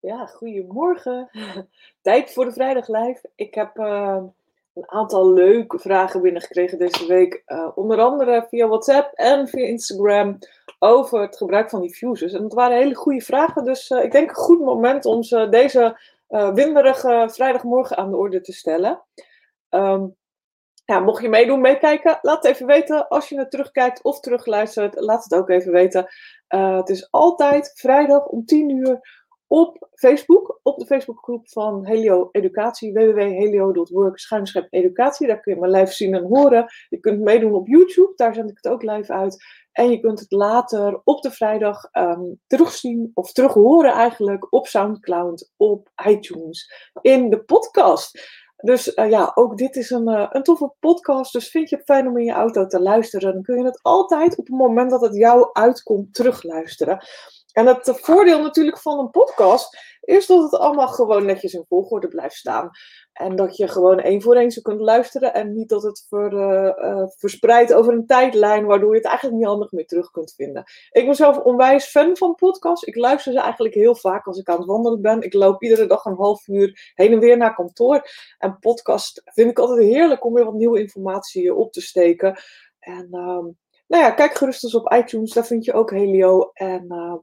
Ja, goedemorgen. Tijd voor de Vrijdag Live. Ik heb uh, een aantal leuke vragen binnengekregen deze week. Uh, onder andere via WhatsApp en via Instagram over het gebruik van diffusers. En het waren hele goede vragen, dus uh, ik denk een goed moment om ze deze winderige vrijdagmorgen aan de orde te stellen. Um, ja, mocht je meedoen, meekijken, laat het even weten. Als je het terugkijkt of terugluistert, laat het ook even weten. het is altijd vrijdag om 10 uur op Facebook, op de Facebookgroep van Helio Educatie, www.helio.work, schuinschep educatie. Daar kun je me live zien en horen. Je kunt meedoen op YouTube, daar zend ik het ook live uit. En je kunt het later op de vrijdag um, terugzien, of terughoren eigenlijk, op Soundcloud, op iTunes, in de podcast. Dus uh, ja, ook dit is een, uh, een toffe podcast. Dus vind je het fijn om in je auto te luisteren, dan kun je het altijd op het moment dat het jou uitkomt terugluisteren. En het voordeel natuurlijk van een podcast is dat het allemaal gewoon netjes in volgorde blijft staan. En dat je gewoon één voor één zo kunt luisteren en niet dat het ver, uh, verspreidt over een tijdlijn, waardoor je het eigenlijk niet handig meer terug kunt vinden. Ik ben zelf onwijs fan van podcasts. Ik luister ze eigenlijk heel vaak als ik aan het wandelen ben. Ik loop iedere dag een half uur heen en weer naar kantoor. En podcast vind ik altijd heerlijk om weer wat nieuwe informatie op te steken. En uh, nou ja, kijk gerust eens op iTunes, daar vind je ook Helio. En uh,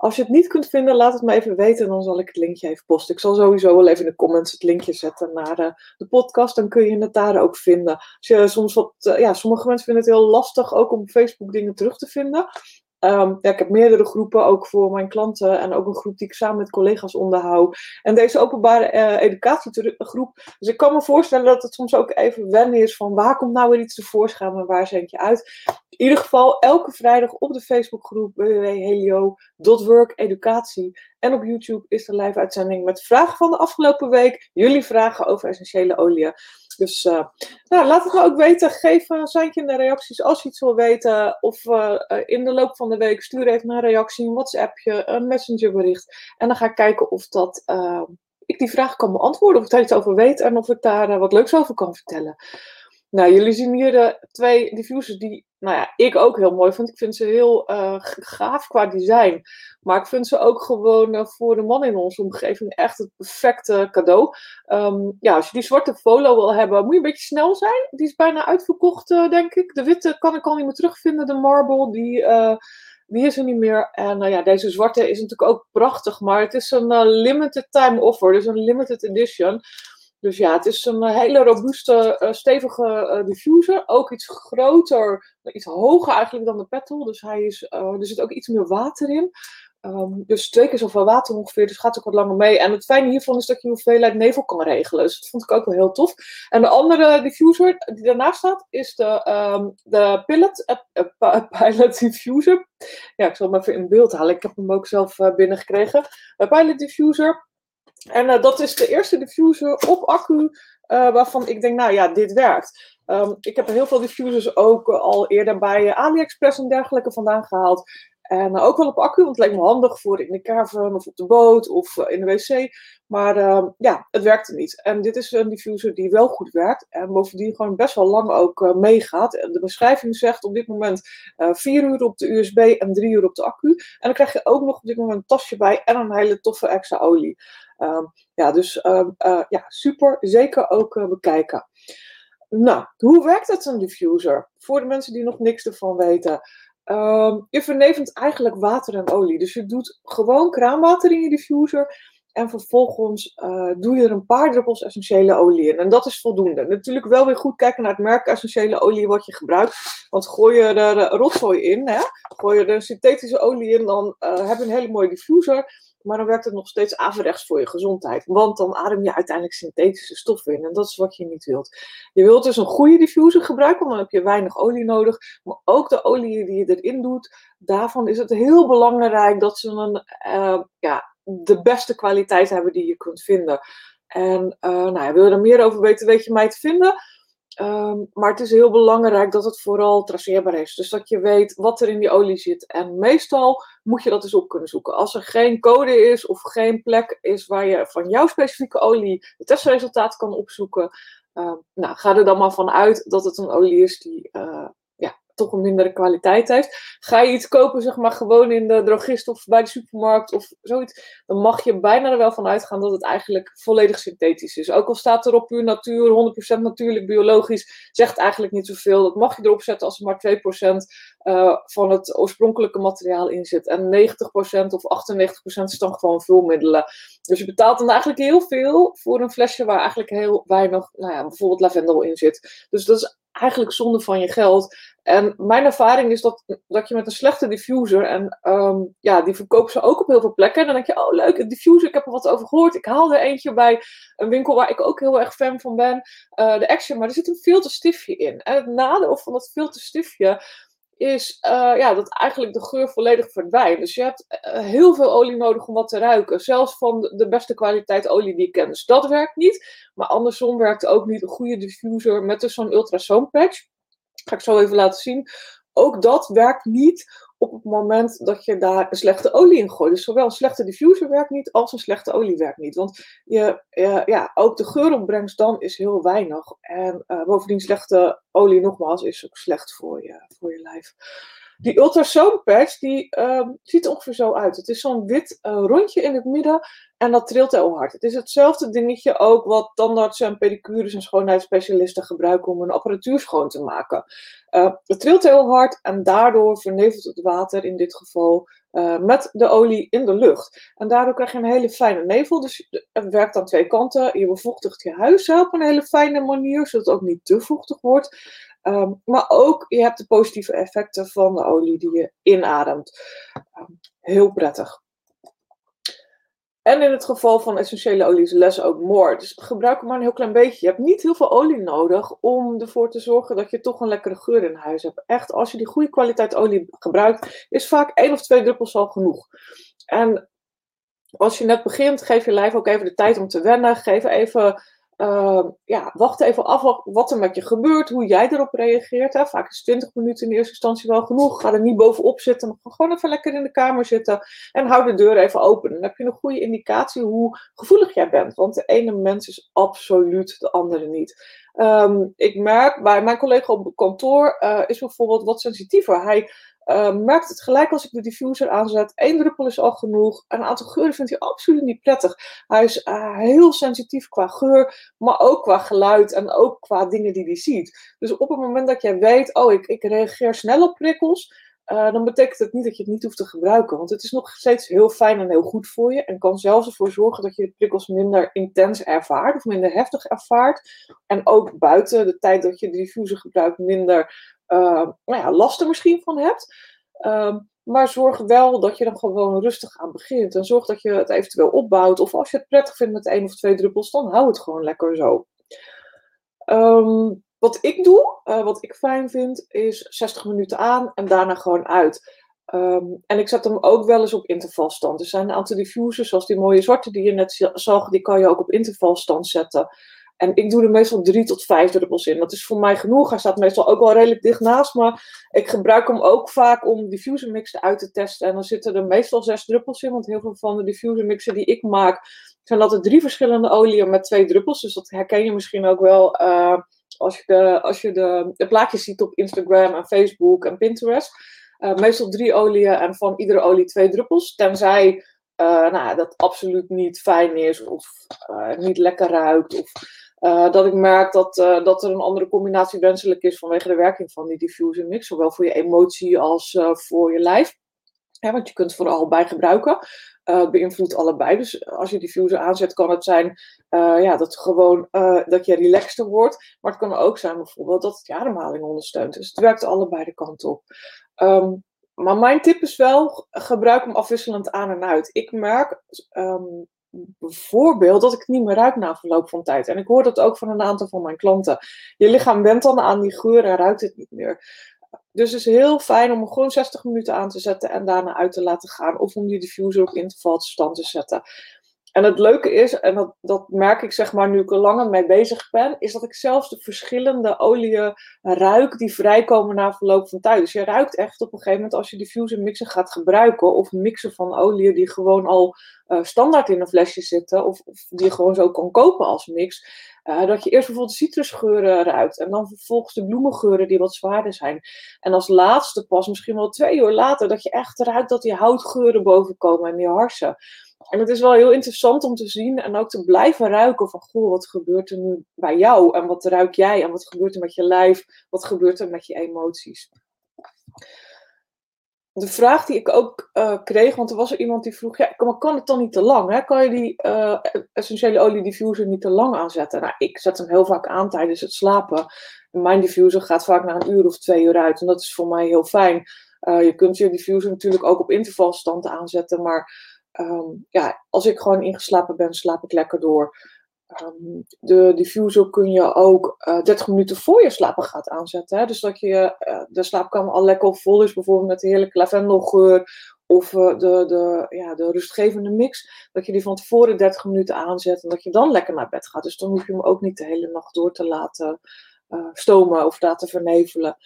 als je het niet kunt vinden, laat het me even weten en dan zal ik het linkje even posten. Ik zal sowieso wel even in de comments het linkje zetten naar uh, de podcast, dan kun je het daar ook vinden. Je soms wat, uh, ja, sommige mensen vinden het heel lastig ook om Facebook dingen terug te vinden. Um, ja, ik heb meerdere groepen ook voor mijn klanten en ook een groep die ik samen met collega's onderhoud. En deze openbare uh, educatiegroep. Dus ik kan me voorstellen dat het soms ook even wennen is van waar komt nou weer iets tevoorschijn en waar zend je uit. In ieder geval elke vrijdag op de Facebookgroep www.helio.work educatie. En op YouTube is er live uitzending met vragen van de afgelopen week. Jullie vragen over essentiële oliën. Dus uh, nou, laat het me ook weten. Geef een seintje in de reacties als je iets wil weten. Of uh, in de loop van de week stuur even een reactie, een WhatsAppje, een messengerbericht. En dan ga ik kijken of dat, ik die vraag kan beantwoorden. Of ik daar iets over weet en of ik daar wat leuks over kan vertellen. Nou, jullie zien hier de twee diffusers die, nou ja, ik ook heel mooi vind. Ik vind ze heel uh, gaaf qua design. Maar ik vind ze ook gewoon uh, voor de man in onze omgeving echt het perfecte cadeau. Um, ja, als je die zwarte Volo wil hebben, moet je een beetje snel zijn. Die is bijna uitverkocht, uh, denk ik. De witte kan ik al niet meer terugvinden. De marble, die, die is er niet meer. En ja, deze zwarte is natuurlijk ook prachtig. Maar het is een limited time offer. Dus een limited edition. Dus ja, het is een hele robuuste, uh, stevige uh, diffuser. Ook iets groter, iets hoger eigenlijk dan de petrol. Dus hij is, uh, er zit ook iets meer water in. Um, dus twee keer zoveel water ongeveer, dus gaat ook wat langer mee. En het fijne hiervan is dat je hoeveelheid nevel kan regelen. Dus dat vond ik ook wel heel tof. En de andere diffuser die daarnaast staat, is de, um, de Pilot, Pilot Diffuser. Ja, ik zal hem even in beeld halen. Ik heb hem ook zelf binnengekregen. De Pilot Diffuser. En uh, dat is de eerste diffuser op accu uh, waarvan ik denk, nou ja, dit werkt. Um, ik heb heel veel diffusers ook uh, al eerder bij AliExpress en dergelijke vandaan gehaald. En ook wel op accu, want het leek me handig voor in de caravan of op de boot of in de wc. Maar ehm, ja, het werkte niet. En dit is een diffuser die wel goed werkt. En bovendien gewoon best wel lang ook meegaat. De beschrijving zegt op dit moment 4 uur op de USB en 3 uur op de accu. En dan krijg je ook nog op dit moment een tasje bij en een hele toffe extra olie. Um, ja, dus um, uh, ja, super. Zeker ook uh, bekijken. Nou, hoe werkt het een diffuser? Voor de mensen die nog niks ervan weten. Um, je vernevelt eigenlijk water en olie. Dus je doet gewoon kraanwater in je diffuser. En vervolgens uh, doe je er een paar druppels essentiële olie in. En dat is voldoende. Natuurlijk wel weer goed kijken naar het merk essentiële olie wat je gebruikt. Want gooi je er rotzooi in, hè? gooi je er synthetische olie in, dan heb je een hele mooie diffuser. Maar dan werkt het nog steeds averechts voor je gezondheid. Want dan adem je uiteindelijk synthetische stoffen in. En dat is wat je niet wilt. Je wilt dus een goede diffuser gebruiken, want dan heb je weinig olie nodig. Maar ook de olie die je erin doet, daarvan is het heel belangrijk dat ze een, uh, ja, de beste kwaliteit hebben die je kunt vinden. En uh, nou wil je er meer over weten, weet je mij te vinden. Um, maar het is heel belangrijk dat het vooral traceerbaar is. Dus dat je weet wat er in die olie zit. En meestal moet je dat eens op kunnen zoeken. Als er geen code is of geen plek is waar je van jouw specifieke olie het testresultaat kan opzoeken. Uh, nou, ga er dan maar van uit dat het een olie is die ja, toch een mindere kwaliteit heeft. Ga je iets kopen, zeg maar, gewoon in de drogist of bij de supermarkt of zoiets, dan mag je bijna er wel van uitgaan dat het eigenlijk volledig synthetisch is. Ook al staat er op puur natuur, 100% natuurlijk, biologisch, zegt eigenlijk niet zoveel. Dat mag je erop zetten als er maar 2% uh, van het oorspronkelijke materiaal in zit. En 90% of 98% is dan gewoon vulmiddelen. Dus je betaalt dan eigenlijk heel veel voor een flesje waar eigenlijk heel weinig, nou ja, bijvoorbeeld lavendel in zit. Dus dat is eigenlijk zonde van je geld. En mijn ervaring is dat, dat je met een slechte diffuser, en um, ja, die verkopen ze ook op heel veel plekken. En dan denk je, oh leuk, een diffuser, ik heb er wat over gehoord. Ik haal er eentje bij een winkel waar ik ook heel erg fan van ben, uh, de Action. Maar er zit een filterstiftje in. En het nadeel van dat filterstiftje is uh, ja, dat eigenlijk de geur volledig verdwijnt. Dus je hebt uh, heel veel olie nodig om wat te ruiken. Zelfs van de, beste kwaliteit olie die ik ken. Dus dat werkt niet. Maar andersom werkt ook niet een goede diffuser met dus zo'n ultrasound patch. Ga ik zo even laten zien. Ook dat werkt niet op het moment dat je daar een slechte olie in gooit. Dus zowel een slechte diffuser werkt niet als een slechte olie werkt niet. Want je, ja, ook de geuropbrengst dan is heel weinig. En uh, bovendien slechte olie nogmaals is ook slecht voor je, voor je lijf. Die ultrasound patch die, uh, ziet ongeveer zo uit. Het is zo'n wit uh, rondje in het midden en dat trilt heel hard. Het is hetzelfde dingetje ook wat tandartsen en pedicures en schoonheidsspecialisten gebruiken om hun apparatuur schoon te maken. Uh, het trilt heel hard en daardoor vernevelt het water in dit geval uh, met de olie in de lucht. En daardoor krijg je een hele fijne nevel. Dus het werkt aan twee kanten. Je bevochtigt je huis op een hele fijne manier, zodat het ook niet te vochtig wordt. Um, maar ook je hebt de positieve effecten van de olie die je inademt. Um, heel prettig. En in het geval van essentiële olie is less ook more. Dus gebruik maar een heel klein beetje. Je hebt niet heel veel olie nodig om ervoor te zorgen dat je toch een lekkere geur in huis hebt. Echt, als je die goede kwaliteit olie gebruikt, is vaak één of twee druppels al genoeg. En als je net begint, geef je lijf ook even de tijd om te wennen. Geef even uh, ja, wacht even af wat er met je gebeurt, hoe jij erop reageert. Hè. Vaak is 20 minuten in eerste instantie wel genoeg. Ga er niet bovenop zitten, maar gewoon even lekker in de kamer zitten en hou de deur even open. Dan heb je een goede indicatie hoe gevoelig jij bent, want de ene mens is absoluut de andere niet. Um, ik merk bij mijn collega op kantoor uh, is bijvoorbeeld wat sensitiever. Hij uh, merkt het gelijk als ik de diffuser aanzet. Eén druppel is al genoeg. Een aantal geuren vindt hij absoluut niet prettig. Hij is uh, heel sensitief qua geur, maar ook qua geluid en ook qua dingen die hij ziet. Dus op het moment dat jij weet, oh, ik, ik reageer snel op prikkels, uh, dan betekent het niet dat je het niet hoeft te gebruiken. Want het is nog steeds heel fijn en heel goed voor je. En kan zelfs ervoor zorgen dat je de prikkels minder intens ervaart of minder heftig ervaart. En ook buiten de tijd dat je de diffuser gebruikt, minder nou ja, last er misschien van hebt. Uh, maar zorg wel dat je dan gewoon rustig aan begint. En zorg dat je het eventueel opbouwt. Of als je het prettig vindt met één of twee druppels, dan hou het gewoon lekker zo. Um, wat ik doe, uh, wat ik fijn vind, is 60 minuten aan en daarna gewoon uit. En ik zet hem ook wel eens op intervalstand. Er zijn een aantal diffusers, zoals die mooie zwarte die je net zag, die kan je ook op intervalstand zetten. En ik doe er meestal drie tot vijf druppels in. Dat is voor mij genoeg. Hij staat meestal ook wel redelijk dicht naast me. Ik gebruik hem ook vaak om diffuser mixen uit te testen. En dan zitten er meestal zes druppels in. Want heel veel van de diffuser mixen die ik maak, zijn altijd drie verschillende oliën met twee druppels. Dus dat herken je misschien ook wel uh, als je, de, als je de, plaatjes ziet op Instagram en Facebook en Pinterest. Uh, meestal drie oliën en van iedere olie twee druppels. Tenzij uh, nou, dat absoluut niet fijn is of niet lekker ruikt. Of uh, dat ik merk dat, uh, dat er een andere combinatie wenselijk is vanwege de werking van die diffuser mix. Zowel voor je emotie als uh, voor je lijf. Want je kunt het vooral bij gebruiken. Het beïnvloedt allebei. Dus als je diffuser aanzet, kan het zijn ja, dat, gewoon, dat je relaxter wordt. Maar het kan ook zijn bijvoorbeeld dat het je ademhaling ondersteunt. Dus het werkt allebei de kant op. Um, maar mijn tip is wel, gebruik hem afwisselend aan en uit. Ik merk um, bijvoorbeeld dat ik het niet meer ruik na verloop van tijd. En ik hoor dat ook van een aantal van mijn klanten. Je lichaam went dan aan die geur en ruikt het niet meer. Dus het is heel fijn om gewoon 60 minuten aan te zetten en daarna uit te laten gaan. Of om die diffuser op intervalstand te zetten. En het leuke is, en dat, dat merk ik zeg maar nu ik er langer mee bezig ben, is dat ik zelfs de verschillende oliën ruik die vrijkomen na verloop van tijd. Dus je ruikt echt op een gegeven moment als je diffuser mixen gaat gebruiken, of mixen van oliën die gewoon al uh, standaard in een flesje zitten, of, of, die je gewoon zo kan kopen als mix. Uh, dat je eerst bijvoorbeeld citrusgeuren ruikt en dan vervolgens de bloemengeuren die wat zwaarder zijn. En als laatste pas, misschien wel twee uur later, dat je echt ruikt dat die houtgeuren boven komen en die harsen. En het is wel heel interessant om te zien en ook te blijven ruiken van, goh, wat gebeurt er nu bij jou? En wat ruik jij? En wat gebeurt er met je lijf? Wat gebeurt er met je emoties? De vraag die ik ook uh, kreeg, want er was er iemand die vroeg, ja, maar kan het dan niet te lang? Hè? Kan je die uh, essentiële olie diffuser niet te lang aanzetten? Nou, ik zet hem heel vaak aan tijdens het slapen. mijn diffuser gaat vaak na een uur of twee uur uit en dat is voor mij heel fijn. Uh, je kunt je diffuser natuurlijk ook op intervalstand aanzetten, maar um, ja, als ik gewoon ingeslapen ben, slaap ik lekker door. Um, de diffuser kun je ook uh, eh, 30 minuten voor je slapen gaat aanzetten. Hè? Dus dat je uh, de slaapkamer al lekker vol is, bijvoorbeeld met de heerlijke lavendelgeur of uh, de, de, ja, de rustgevende mix. Dat je die van tevoren 30 minuten aanzet en dat je dan lekker naar bed gaat. Dus dan hoef je hem ook niet de hele nacht door te laten stomen of laten vernevelen.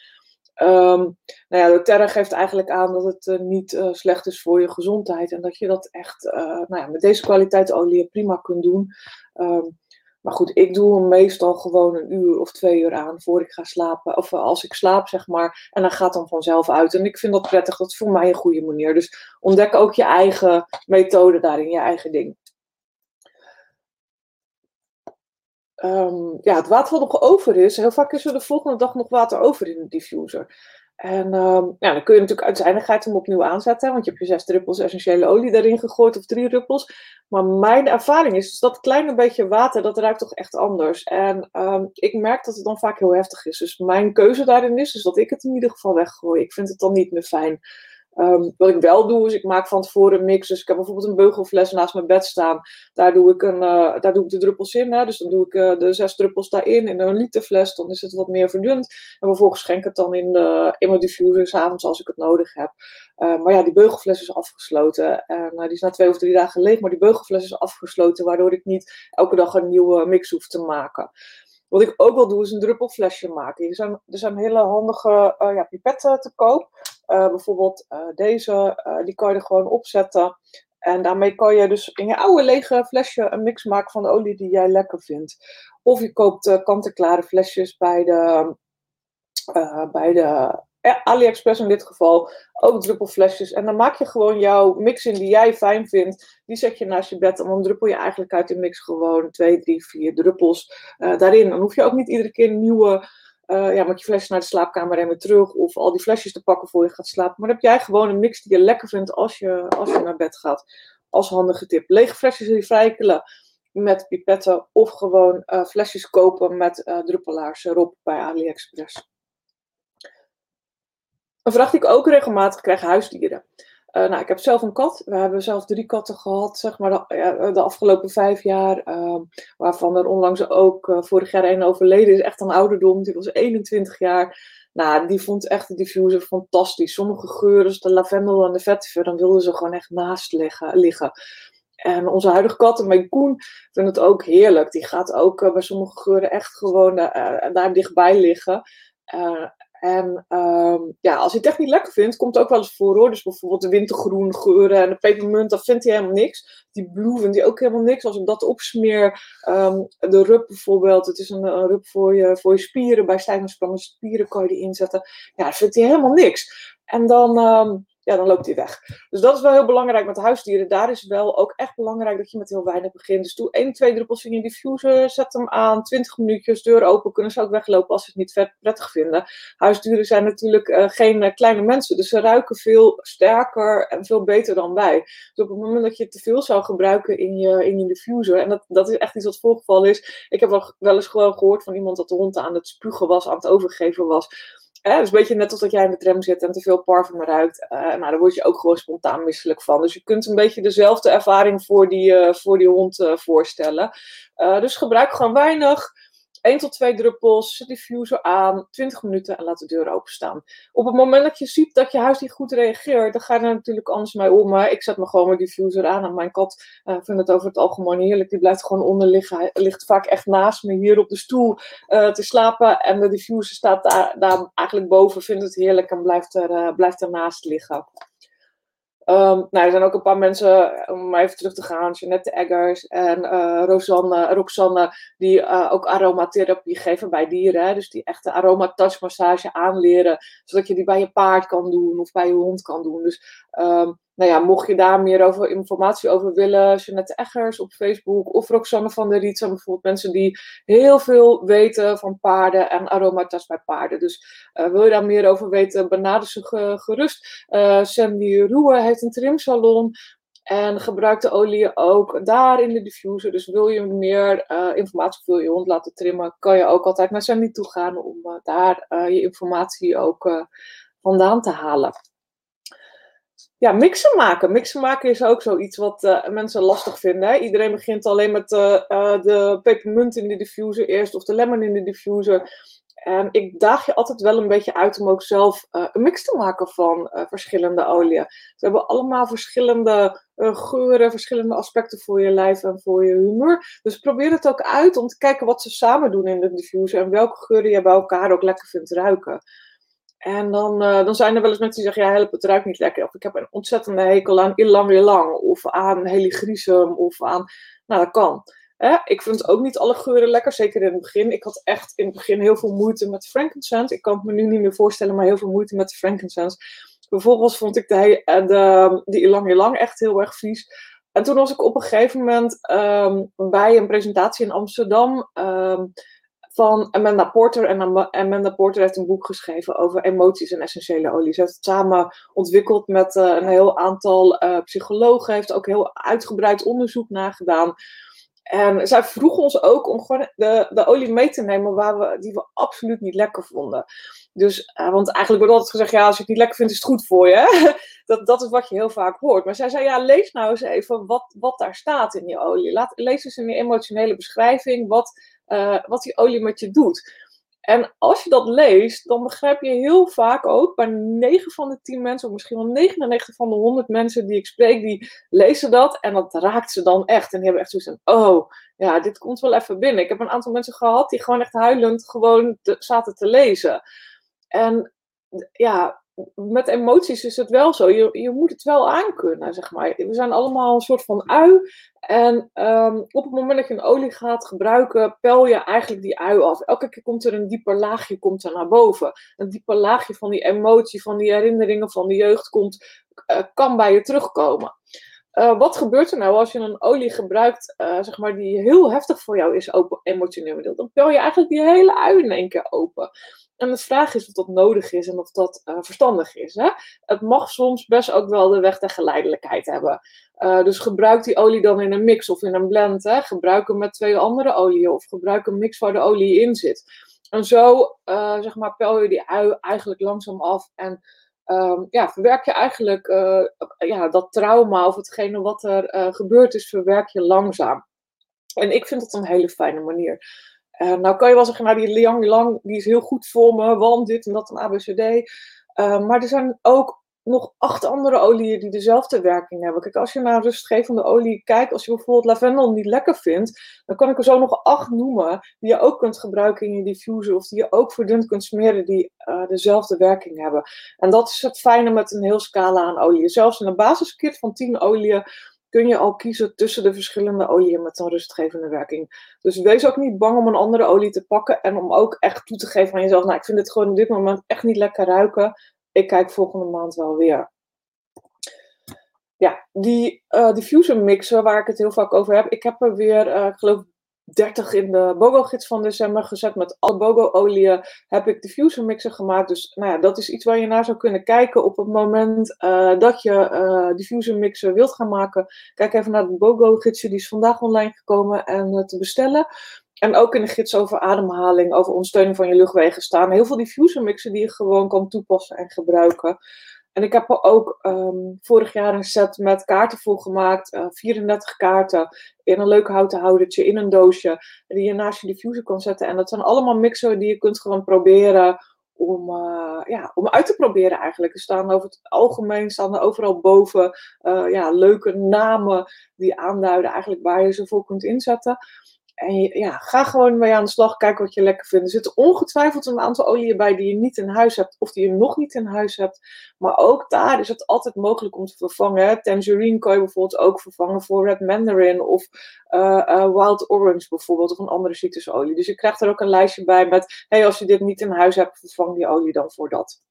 Um, nou ja, de Terra geeft eigenlijk aan dat het uh, niet uh, slecht is voor je gezondheid. En dat je dat echt uh, nou ja, met deze kwaliteit olie prima kunt doen. Um, maar goed, ik doe hem meestal gewoon een uur of twee uur aan voor ik ga slapen. Of als ik slaap, zeg maar. En dan gaat dan vanzelf uit. En ik vind dat prettig. Dat is voor mij een goede manier. Dus ontdek ook je eigen methode daarin, je eigen ding. Um, ja, het water wat nog over is, heel vaak is er de volgende dag nog water over in de diffuser. En um, ja, dan kun je natuurlijk uiteindelijk hem opnieuw aanzetten, want je hebt je zes druppels essentiële olie daarin gegooid of drie druppels. Maar mijn ervaring is dus dat kleine beetje water, dat ruikt toch echt anders. En um, ik merk dat het dan vaak heel heftig is. Dus mijn keuze daarin is dus dat ik het in ieder geval weggooi. Ik vind het dan niet meer fijn. Um, wat ik wel doe, is ik maak van tevoren een mix. Dus ik heb bijvoorbeeld een beugelfles naast mijn bed staan. Daar doe ik, een, uh, daar doe ik de druppels in. Hè. Dus dan doe ik uh, de zes druppels daarin in een literfles. Dan is het wat meer verdund. En vervolgens schenk ik het dan in, de, in mijn diffuser s'avonds als ik het nodig heb. Uh, maar ja, die beugelfles is afgesloten. En die is na twee of drie dagen leeg. Maar die beugelfles is afgesloten. Waardoor ik niet elke dag een nieuwe mix hoef te maken. Wat ik ook wel doe, is een druppelflesje maken. Er zijn, er zijn hele handige uh, ja, pipetten te koop. Uh, bijvoorbeeld uh, deze, die kan je er gewoon opzetten. En daarmee kan je dus in je oude lege flesje een mix maken van de olie die jij lekker vindt. Of je koopt kant-en-klare flesjes bij de, bij de AliExpress in dit geval, ook druppelflesjes. En dan maak je gewoon jouw mix in die jij fijn vindt. Die zet je naast je bed en dan druppel je eigenlijk uit de mix gewoon twee, drie, vier druppels uh, daarin. Dan hoef je ook niet iedere keer nieuwe, uh, ja, met je flesjes naar de slaapkamer en weer terug. Of al die flesjes te pakken voor je gaat slapen. Maar dan heb jij gewoon een mix die je lekker vindt als je, als je naar bed gaat. Als handige tip. Lege flesjes recyclen met pipetten of gewoon flesjes kopen met druppelaars erop bij AliExpress. Een vraag die ik ook regelmatig krijg, huisdieren. Uh, nou, ik heb zelf een kat. We hebben zelf drie katten gehad, zeg maar, de, de afgelopen vijf jaar. Uh, waarvan er onlangs ook uh, vorig jaar een overleden is. Echt een ouderdom. Die was 21 jaar. Nou, die vond echt de diffuser fantastisch. Sommige geuren, de lavendel en de vetiver, dan wilden ze gewoon echt naast liggen. liggen. En onze huidige kat, mijn Koen, vindt het ook heerlijk. Die gaat ook bij sommige geuren echt gewoon daar dichtbij liggen. En um, ja, als hij het echt niet lekker vindt, komt het ook wel eens voor hoor. Dus bijvoorbeeld de wintergroen geuren en de pepermunt, dat vindt hij helemaal niks. Die blue vindt hij ook helemaal niks. Als ik dat opsmeer, um, de rub bijvoorbeeld, het is een, een rub voor je, voor je spieren. Bij stijgende spieren kan je die inzetten. Ja, dat vindt hij helemaal niks. En dan, um, ja, dan loopt hij weg. Dus dat is wel heel belangrijk met huisdieren. Daar is wel ook echt belangrijk dat je met heel weinig begint. Dus doe 1, 2 druppels in je diffuser, zet hem aan, 20 minuutjes, deur open, kunnen ze ook weglopen als ze het niet prettig vinden. Huisdieren zijn natuurlijk uh, geen uh, kleine mensen, dus ze ruiken veel sterker en veel beter dan wij. Dus op het moment dat je te veel zou gebruiken in je, in je diffuser, en dat, dat is echt iets wat voorgevallen is. Ik heb wel, wel eens gewoon gehoord van iemand dat de hond aan het spugen was, aan het overgeven was. Dus een beetje net als dat jij in de tram zit en te veel parfum ruikt. Uh, nou, daar word je ook gewoon spontaan misselijk van. Dus je kunt een beetje dezelfde ervaring voor die, uh, voor die hond uh, voorstellen. dus gebruik gewoon weinig. 1 tot 2 druppels, zet diffuser aan, 20 minuten en laat de deur openstaan. Op het moment dat je ziet dat je huis niet goed reageert, dan ga je er natuurlijk anders mee om. Ik zet me gewoon mijn diffuser aan en mijn kat uh, vindt het over het algemeen heerlijk. Die blijft gewoon onder liggen. Hij ligt vaak echt naast me hier op de stoel uh, te slapen en de diffuser staat daar, daar, eigenlijk boven, vindt het heerlijk en blijft, er, uh, blijft ernaast liggen. Um, nou, er zijn ook een paar mensen, om even terug te gaan, Jeanette Eggers en uh, Rosanne, Roxanne, die uh, ook aromatherapie geven bij dieren. Hè? Dus die echte aromatouchmassage aanleren, zodat je die bij je paard kan doen of bij je hond kan doen. Dus um, nou ja, mocht je daar meer over informatie over willen, Jeanette Eggers op Facebook of Roxanne van der Riet zijn bijvoorbeeld mensen die heel veel weten van paarden en aromatas bij paarden. Dus uh, wil je daar meer over weten, benader ze gerust. Uh, Sandy Roe heeft een trimsalon. En gebruik de olie ook daar in de diffuser. Dus wil je meer uh, informatie wil je hond laten trimmen, kan je ook altijd naar Sandy toe gaan om daar je informatie ook vandaan te halen ja, mixen maken. Mixen maken is ook zoiets wat uh, mensen lastig vinden. Hè? Iedereen begint alleen met uh, uh, de pepermunt in de diffuser eerst of de lemon in de diffuser. En ik daag je altijd wel een beetje uit om ook zelf een mix te maken van verschillende oliën. Ze hebben allemaal verschillende geuren, verschillende aspecten voor je lijf en voor je humeur. Dus probeer het ook uit om te kijken wat ze samen doen in de diffuser en welke geuren je bij elkaar ook lekker vindt ruiken. En dan, uh, dan zijn er wel eens mensen die zeggen, ja help, het ruikt niet lekker. Of ik heb een ontzettende hekel aan Ilang weer lang. Of aan heligrisum. Of aan, nou dat kan. Ik vind ook niet alle geuren lekker, zeker in het begin. Ik had echt in het begin heel veel moeite met frankincense. Ik kan het me nu niet meer voorstellen, maar heel veel moeite met de frankincense. Vervolgens vond ik eh, de, de Ilang lang echt heel erg vies. En toen was ik op een gegeven moment um, bij een presentatie in Amsterdam... Um, van Amanda Porter. En Amanda Porter heeft een boek geschreven over emoties en essentiële olie. Ze heeft het samen ontwikkeld met uh, een heel aantal uh, psychologen. Heeft ook heel uitgebreid onderzoek naar gedaan. En zij vroeg ons ook om gewoon de, de olie mee te nemen waar we, die we absoluut niet lekker vonden. Dus, uh, want eigenlijk wordt altijd gezegd, ja, als je het niet lekker vindt, is het goed voor je. dat, dat is wat je heel vaak hoort. Maar zij zei, ja, lees nou eens even wat, wat daar staat in die olie. Laat, lees eens die emotionele beschrijving wat uh, wat die olie met je doet. En als je dat leest, dan begrijp je heel vaak ook bij 9 van de 10 mensen, of misschien wel 99 van de 100 mensen die ik spreek, die lezen dat en dat raakt ze dan echt. En die hebben echt zoiets van: oh, ja, dit komt wel even binnen. Ik heb een aantal mensen gehad die gewoon echt huilend gewoon zaten te lezen. En ja, met emoties is het wel zo. Je, je moet het wel aankunnen, zeg maar. We zijn allemaal een soort van ui. En um, op het moment dat je een olie gaat gebruiken, pel je eigenlijk die ui af. Elke keer komt er een dieper laagje komt er naar boven. Een dieper laagje van die emotie, van die herinneringen van de jeugd komt, uh, kan bij je terugkomen. Uh, wat gebeurt er nou als je een olie gebruikt, uh, zeg maar, die heel heftig voor jou is, open, emotioneel? Dan pel je eigenlijk die hele ui in één keer open. En de vraag is of dat nodig is en of dat uh, verstandig is. Hè? Het mag soms best ook wel de weg der geleidelijkheid hebben. Uh, dus gebruik die olie dan in een mix of in een blend. Hè? Gebruik hem met twee andere oliën of gebruik een mix waar de olie in zit. En zo uh, zeg maar, pel je die ui eigenlijk langzaam af en um, ja, verwerk je eigenlijk ja, dat trauma of hetgene wat er gebeurd is, verwerk je langzaam. En ik vind dat een hele fijne manier. Uh, nou kan je wel zeggen, nou die Liang Lang die is heel goed voor me, want dit en dat en ABCD. Uh, maar er zijn ook nog acht andere oliën die dezelfde werking hebben. Kijk, als je naar rustgevende olie kijkt, als je bijvoorbeeld lavendel niet lekker vindt, dan kan ik er zo nog acht noemen die je ook kunt gebruiken in je diffuser of die je ook verdund kunt smeren die uh, dezelfde werking hebben. En dat is het fijne met een heel scala aan oliën. Zelfs in een basiskit van 10 oliën kun je al kiezen tussen de verschillende oliën met een rustgevende werking. Dus wees ook niet bang om een andere olie te pakken en om ook echt toe te geven aan jezelf. Nou, ik vind het gewoon op dit moment echt niet lekker ruiken. Ik kijk volgende maand wel weer. Ja, die uh, diffuser mixer waar ik het heel vaak over heb. Ik heb er weer, uh, ik geloof 30 in de BOGO-gids van december gezet. Met alle BOGO-oliën heb ik diffuser mixer gemaakt. Dus nou ja, dat is iets waar je naar zou kunnen kijken op het moment uh, dat je uh, diffuser mixer wilt gaan maken. Kijk even naar de BOGO-gidsje, die is vandaag online gekomen en uh, te bestellen. En ook in de gids over ademhaling, over ondersteuning van je luchtwegen staan heel veel diffuser mixen die je gewoon kan toepassen en gebruiken. En ik heb er ook ehm, vorig jaar een set met kaarten voor gemaakt. 34 kaarten in een leuk houten houdertje, in een doosje. Die je naast je diffuser kan zetten. En dat zijn allemaal mixen die je kunt gewoon proberen om, uh, ja, om uit te proberen eigenlijk. Er staan over het algemeen staan er overal boven uh, ja, leuke namen die aanduiden eigenlijk waar je ze voor kunt inzetten. En ja, ga gewoon mee aan de slag, kijk wat je lekker vindt. Er zitten ongetwijfeld een aantal oliën bij die je niet in huis hebt of die je nog niet in huis hebt. Maar ook daar is het altijd mogelijk om te vervangen. Tangerine kan je bijvoorbeeld ook vervangen voor Red Mandarin of uh, uh, Wild Orange bijvoorbeeld of een andere citrusolie. Dus je krijgt er ook een lijstje bij met, hey, als je dit niet in huis hebt, vervang die olie dan voor dat.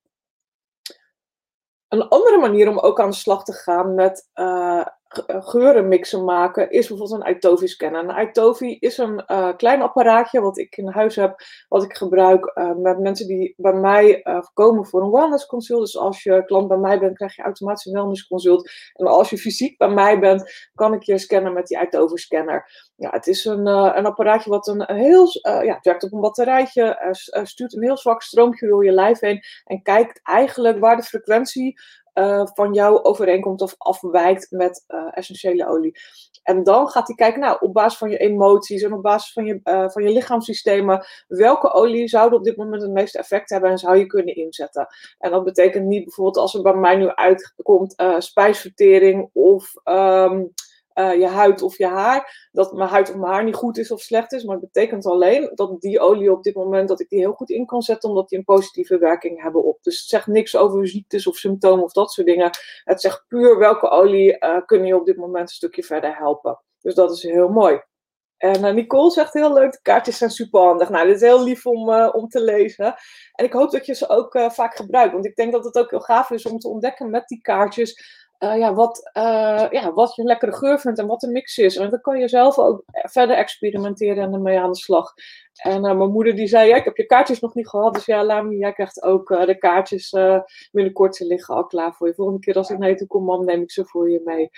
Een andere manier om ook aan de slag te gaan met uh, geurenmixen maken, is bijvoorbeeld een Itovi scanner. Een Itovi is een uh, klein apparaatje wat ik in huis heb, wat ik gebruik uh, met mensen die bij mij komen voor een wellness consult. Dus als je klant bij mij bent, krijg je automatisch een wellness consult. En als je fysiek bij mij bent, kan ik je scannen met die Itovi scanner. Ja, het is een, een apparaatje wat een, heel, ja, het werkt op een batterijtje, stuurt een heel zwak stroompje door je lijf heen en kijkt eigenlijk waar de frequentie uh, van jou overeenkomt of afwijkt met uh, essentiële olie. En dan gaat hij kijken, nou, op basis van je emoties en op basis van je, uh, van je lichaamssystemen, welke olie zouden op dit moment het meeste effect hebben en zou je kunnen inzetten. En dat betekent niet bijvoorbeeld als er bij mij nu uitkomt spijsvertering of um, uh, je huid of je haar. Dat mijn huid of mijn haar niet goed is of slecht is. Maar het betekent alleen dat die olie op dit moment, dat ik die heel goed in kan zetten. Omdat die een positieve werking hebben op. Dus het zegt niks over ziektes of symptomen of dat soort dingen. Het zegt puur welke olie uh, kunnen je op dit moment een stukje verder helpen. Dus dat is heel mooi. En uh, Nicole zegt heel leuk, de kaartjes zijn super handig. Nou, dit is heel lief om, om te lezen. En ik hoop dat je ze ook vaak gebruikt. Want ik denk dat het ook heel gaaf is om te ontdekken met die kaartjes uh, ja, wat, uh, ja, wat je een lekkere geur vindt en wat de mix is. En dan kan je zelf ook verder experimenteren en ermee aan de slag. En uh, mijn moeder die zei, ja, ik heb je kaartjes nog niet gehad. Dus ja, Lami, jij krijgt ook de kaartjes binnenkort. Ze liggen al klaar voor je. Volgende keer als ik naar toe kom, mam, neem ik ze voor je mee.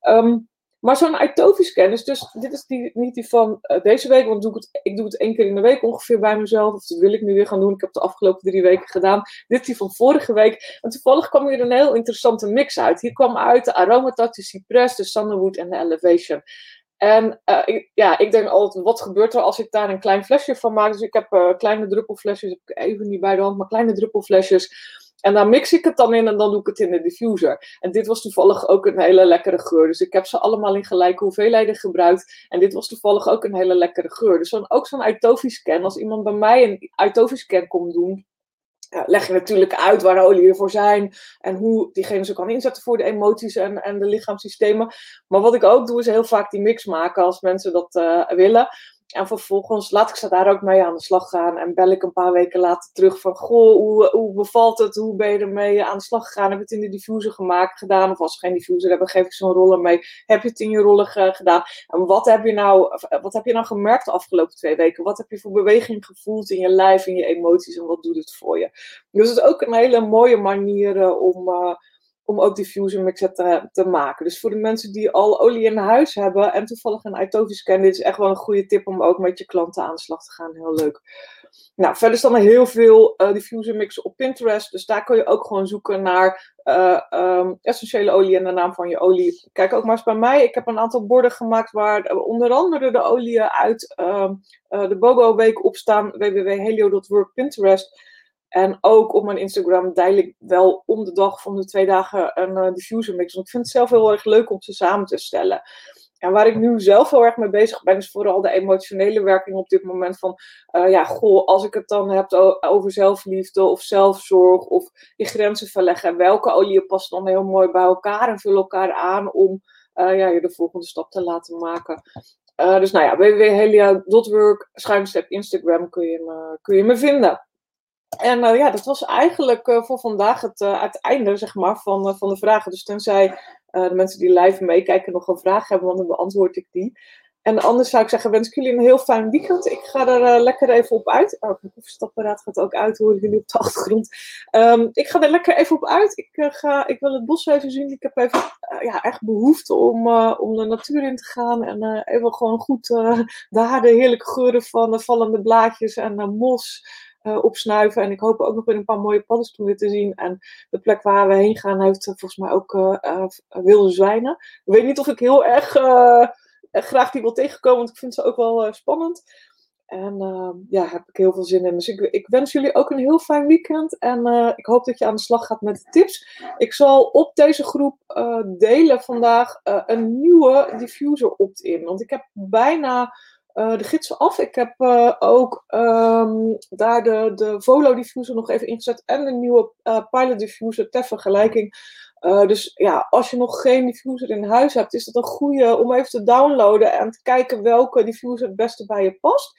Um, maar zo'n Itovi-scan is dus, dit is niet die van uh, deze week, want doe ik, het, ik doe het één keer in de week ongeveer bij mezelf. Of dat wil ik nu weer gaan doen. Ik heb de afgelopen drie weken gedaan. Dit is die van vorige week. En toevallig kwam hier een heel interessante mix uit. Hier kwam uit de Aromatouch, de Cypress, de Sandalwood en de Elevation. En uh, ik, ja, ik denk altijd, wat gebeurt er als ik daar een klein flesje van maak? Dus ik heb uh, kleine druppelflesjes, heb ik even niet bij de hand, maar kleine druppelflesjes. En dan mix ik het dan in en dan doe ik het in de diffuser. En dit was toevallig ook een hele lekkere geur. Dus ik heb ze allemaal in gelijke hoeveelheden gebruikt. En dit was toevallig ook een hele lekkere geur. Dus dan ook zo'n Itovi scan. Als iemand bij mij een Itovi scan komt doen, ja, leg je natuurlijk uit waar de olieën voor zijn en hoe diegene ze kan inzetten voor de emoties en, en de lichaamssystemen. Maar wat ik ook doe, is heel vaak die mix maken als mensen dat uh, willen. En vervolgens laat ik ze daar ook mee aan de slag gaan. En bel ik een paar weken later terug van... Goh, hoe, hoe bevalt het? Hoe ben je ermee aan de slag gegaan? Heb je het in de diffuser gemaakt, gedaan? Of als ze geen diffuser hebben, geef ik zo'n roller mee. Heb je het in je roller gedaan? En wat heb, je nou, wat heb je nou gemerkt de afgelopen twee weken? Wat heb je voor beweging gevoeld in je lijf, in je emoties? En wat doet het voor je? Dus het is ook een hele mooie manier om... Uh, om ook diffuser mixen te, te, maken. Dus voor de mensen die al olie in huis hebben en toevallig een Itovi scan, dit is echt wel een goede tip om ook met je klanten aan de slag te gaan. Heel leuk. Nou, verder staan er heel veel uh, diffuser mixen op Pinterest. Dus daar kun je ook gewoon zoeken naar uh, um, essentiële olie en de naam van je olie. Kijk ook maar eens bij mij. Ik heb een aantal borden gemaakt waar onder andere de oliën uit uh, de BOGO week op staan. www.helio.work Pinterest. En ook op mijn Instagram deel ik wel om de dag van de twee dagen een uh, diffuser mix. Want ik vind het zelf heel erg leuk om ze samen te stellen. En waar ik nu zelf heel erg mee bezig ben, is vooral de emotionele werking op dit moment. Van, uh, ja, goh, als ik het dan heb over zelfliefde of zelfzorg of je grenzen verleggen. En welke olie past dan heel mooi bij elkaar en vullen elkaar aan om uh, ja, je de volgende stap te laten maken. Uh, dus nou ja, www.helia.work, schuinstep Instagram kun je me, kun je me vinden. En uh, ja, dat was eigenlijk uh, voor vandaag het, uh, het einde zeg maar, van, van de vragen. Dus tenzij de mensen die live meekijken nog een vraag hebben, dan beantwoord ik die. En anders zou ik zeggen, wens ik jullie een heel fijn weekend. Ik ga er lekker even op uit. Oh, mijn koffiestapparaat gaat ook uit, horen jullie op de achtergrond. Um, ik ga er lekker even op uit. Ik, ga, ik wil het bos even zien. Ik heb even ja, echt behoefte om, om de natuur in te gaan. En even gewoon goed daar de heerlijke geuren van de vallende blaadjes en mos opsnuiven. En ik hoop ook nog weer een paar mooie paddenstoelen te zien. En de plek waar we heen gaan heeft volgens mij ook wilde zwijnen. Ik weet niet of ik heel erg graag die wil tegenkomen, want ik vind ze ook wel spannend. En uh, ja, heb ik heel veel zin in. Dus ik, ik wens jullie ook een heel fijn weekend. En uh, ik hoop dat je aan de slag gaat met de tips. Ik zal op deze groep uh, delen vandaag een nieuwe diffuser opt-in. Want ik heb bijna de gidsen af. Ik heb ook um, daar de, de Volo diffuser nog even ingezet. En een nieuwe pilot diffuser ter vergelijking. dus ja, als je nog geen diffuser in huis hebt, is het een goede om even te downloaden en te kijken welke diffuser het beste bij je past.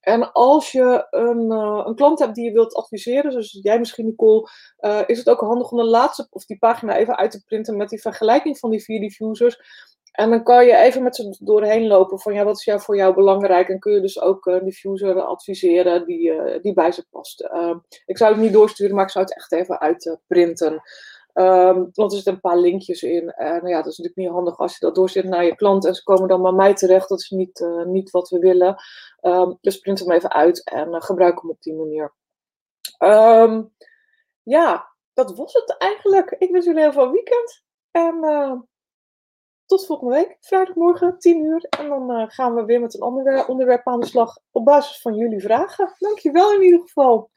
En als je een, uh, een klant hebt die je wilt adviseren, zoals jij misschien Nicole, uh, is het ook handig om de laatste of die pagina even uit te printen met die vergelijking van die vier diffusers. En dan kan je even met ze doorheen lopen van ja, wat is jou, voor jou belangrijk? En kun je dus ook een diffuser adviseren die, uh, die bij ze past. ik zou het niet doorsturen, maar ik zou het echt even uitprinten. Um, want er zitten een paar linkjes in. En nou ja, dat is natuurlijk niet handig als je dat doorzet naar je klant en ze komen dan bij mij terecht. Dat is niet, uh, niet wat we willen. Um, dus print hem even uit en gebruik hem op die manier. Ja, dat was het eigenlijk. Ik wens jullie heel veel weekend. En tot volgende week, vrijdagmorgen, 10 uur. En dan gaan we weer met een ander onderwerp aan de slag op basis van jullie vragen. Dankjewel in ieder geval.